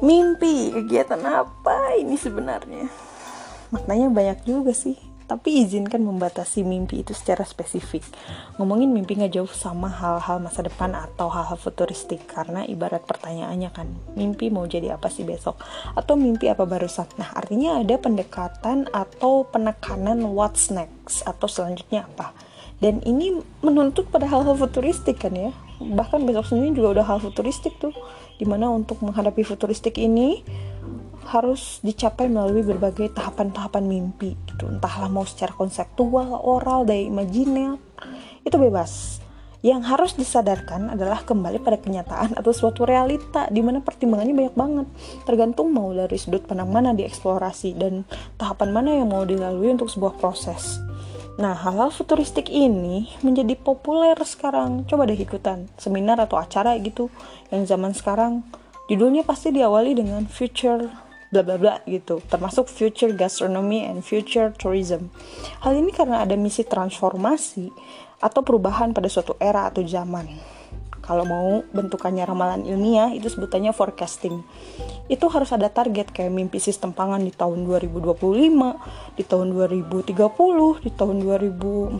Mimpi, kegiatan apa ini sebenarnya? Maknanya banyak juga sih tapi izinkan membatasi mimpi itu secara spesifik. Ngomongin mimpi nggak jauh sama hal-hal masa depan atau hal-hal futuristik karena ibarat pertanyaannya kan, mimpi mau jadi apa sih besok? Atau mimpi apa barusan? Nah, artinya ada pendekatan atau penekanan what's next atau selanjutnya apa. Dan ini menuntut pada hal-hal futuristik kan ya. Bahkan besok sendiri juga udah hal futuristik tuh. Di mana untuk menghadapi futuristik ini harus dicapai melalui berbagai tahapan-tahapan mimpi gitu. Entahlah mau secara konseptual, oral, daya imajiner. Itu bebas. Yang harus disadarkan adalah kembali pada kenyataan atau suatu realita di mana pertimbangannya banyak banget. Tergantung mau dari sudut pandang mana dieksplorasi dan tahapan mana yang mau dilalui untuk sebuah proses Nah, hal-hal futuristik ini menjadi populer sekarang. Coba deh ikutan seminar atau acara gitu yang zaman sekarang. Judulnya pasti diawali dengan future bla bla bla gitu. Termasuk future gastronomy and future tourism. Hal ini karena ada misi transformasi atau perubahan pada suatu era atau zaman. Kalau mau bentukannya ramalan ilmiah itu sebutannya forecasting itu harus ada target kayak mimpi sistem pangan di tahun 2025 di tahun 2030 di tahun 2045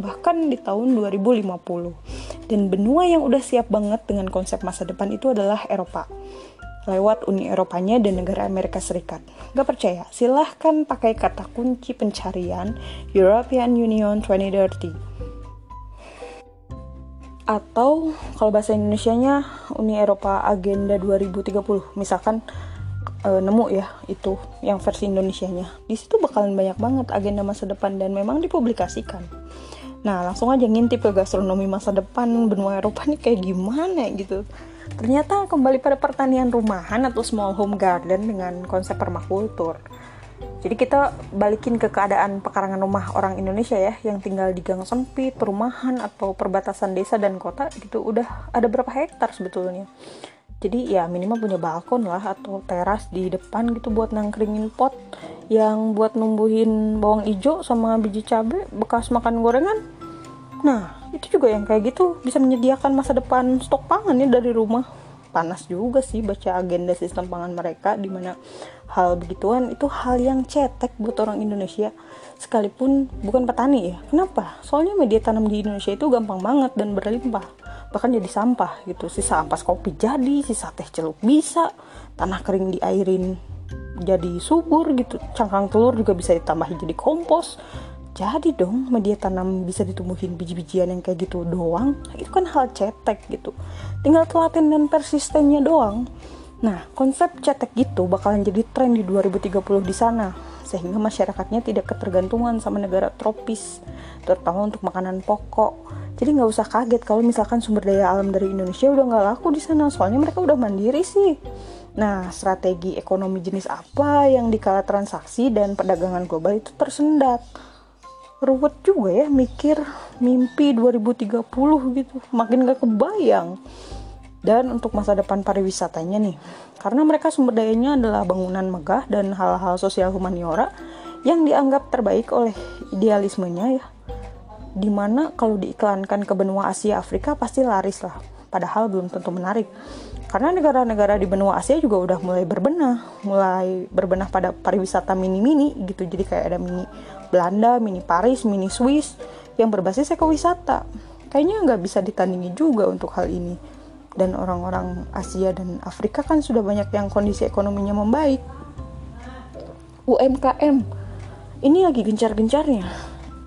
bahkan di tahun 2050 dan benua yang udah siap banget dengan konsep masa depan itu adalah Eropa lewat Uni Eropanya dan negara Amerika Serikat. Gak percaya? Silahkan pakai kata kunci pencarian European Union 2030. Atau kalau bahasa Indonesia-nya Uni Eropa Agenda 2030. Misalkan e, nemu ya itu yang versi Indonesia-nya. Di situ bakalan banyak banget agenda masa depan dan memang dipublikasikan. Nah, langsung aja ngintip ke gastronomi masa depan benua Eropa nih kayak gimana gitu Ternyata kembali pada pertanian rumahan atau small home garden dengan konsep permakultur. Jadi kita balikin ke keadaan pekarangan rumah orang Indonesia ya yang tinggal di gang sempit, perumahan atau perbatasan desa dan kota gitu udah ada berapa hektar sebetulnya. Jadi ya minimal punya balkon lah atau teras di depan gitu buat nangkringin pot yang buat numbuhin bawang ijo sama biji cabai bekas makan gorengan. Nah, itu juga yang kayak gitu bisa menyediakan masa depan stok pangan ya dari rumah panas juga sih baca agenda sistem pangan mereka di mana hal begituan itu hal yang cetek buat orang Indonesia. Sekalipun bukan petani ya kenapa? Soalnya media tanam di Indonesia itu gampang banget dan berlimpah bahkan jadi sampah gitu. Sisa ampas kopi jadi sisa teh celup bisa tanah kering diairin jadi subur gitu cangkang telur juga bisa ditambahin jadi kompos jadi dong media tanam bisa ditumbuhin biji-bijian yang kayak gitu doang itu kan hal cetek gitu. Tinggal telaten dan persistennya doang. Nah konsep cetek gitu bakalan jadi tren di 2030 di sana sehingga masyarakatnya tidak ketergantungan sama negara tropis terutama untuk makanan pokok. Jadi nggak usah kaget kalau misalkan sumber daya alam dari Indonesia udah nggak laku di sana soalnya mereka udah mandiri sih. Nah strategi ekonomi jenis apa yang dikala transaksi dan perdagangan global itu tersendat ruwet juga ya mikir mimpi 2030 gitu. Makin gak kebayang. Dan untuk masa depan pariwisatanya nih karena mereka sumber dayanya adalah bangunan megah dan hal-hal sosial humaniora yang dianggap terbaik oleh idealismenya ya. Di mana kalau diiklankan ke benua Asia Afrika pasti laris lah padahal belum tentu menarik karena negara-negara di benua Asia juga udah mulai berbenah mulai berbenah pada pariwisata mini-mini gitu jadi kayak ada mini Belanda, mini Paris, mini Swiss yang berbasis ekowisata. Kayaknya nggak bisa ditandingi juga untuk hal ini. Dan orang-orang Asia dan Afrika kan sudah banyak yang kondisi ekonominya membaik. UMKM ini lagi gencar-gencarnya.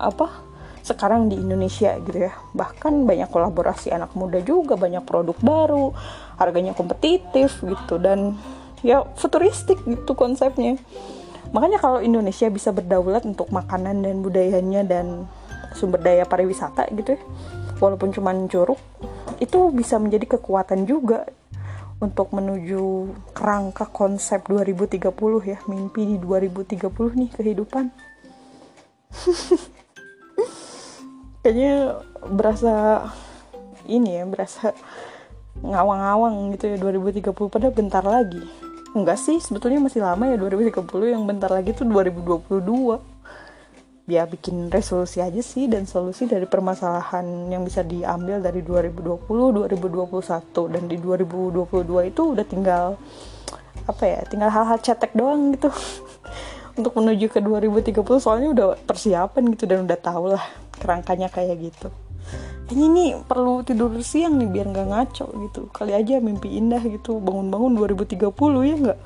Apa? Sekarang di Indonesia gitu ya. Bahkan banyak kolaborasi anak muda juga, banyak produk baru, harganya kompetitif gitu dan ya futuristik gitu konsepnya makanya kalau Indonesia bisa berdaulat untuk makanan dan budayanya dan sumber daya pariwisata gitu ya walaupun cuma curug itu bisa menjadi kekuatan juga untuk menuju kerangka konsep 2030 ya mimpi di 2030 nih kehidupan kayaknya berasa ini ya berasa ngawang-ngawang gitu ya 2030 pada bentar lagi. Enggak sih sebetulnya masih lama ya 2030 yang bentar lagi tuh 2022 ya bikin resolusi aja sih dan solusi dari permasalahan yang bisa diambil dari 2020 2021 dan di 2022 itu udah tinggal apa ya tinggal hal-hal cetek doang gitu. Untuk menuju ke 2030 soalnya udah persiapan gitu dan udah tau lah kerangkanya kayak gitu. Ini perlu tidur siang nih biar nggak ngaco gitu. Kali aja mimpi indah gitu. Bangun-bangun 2030 ya nggak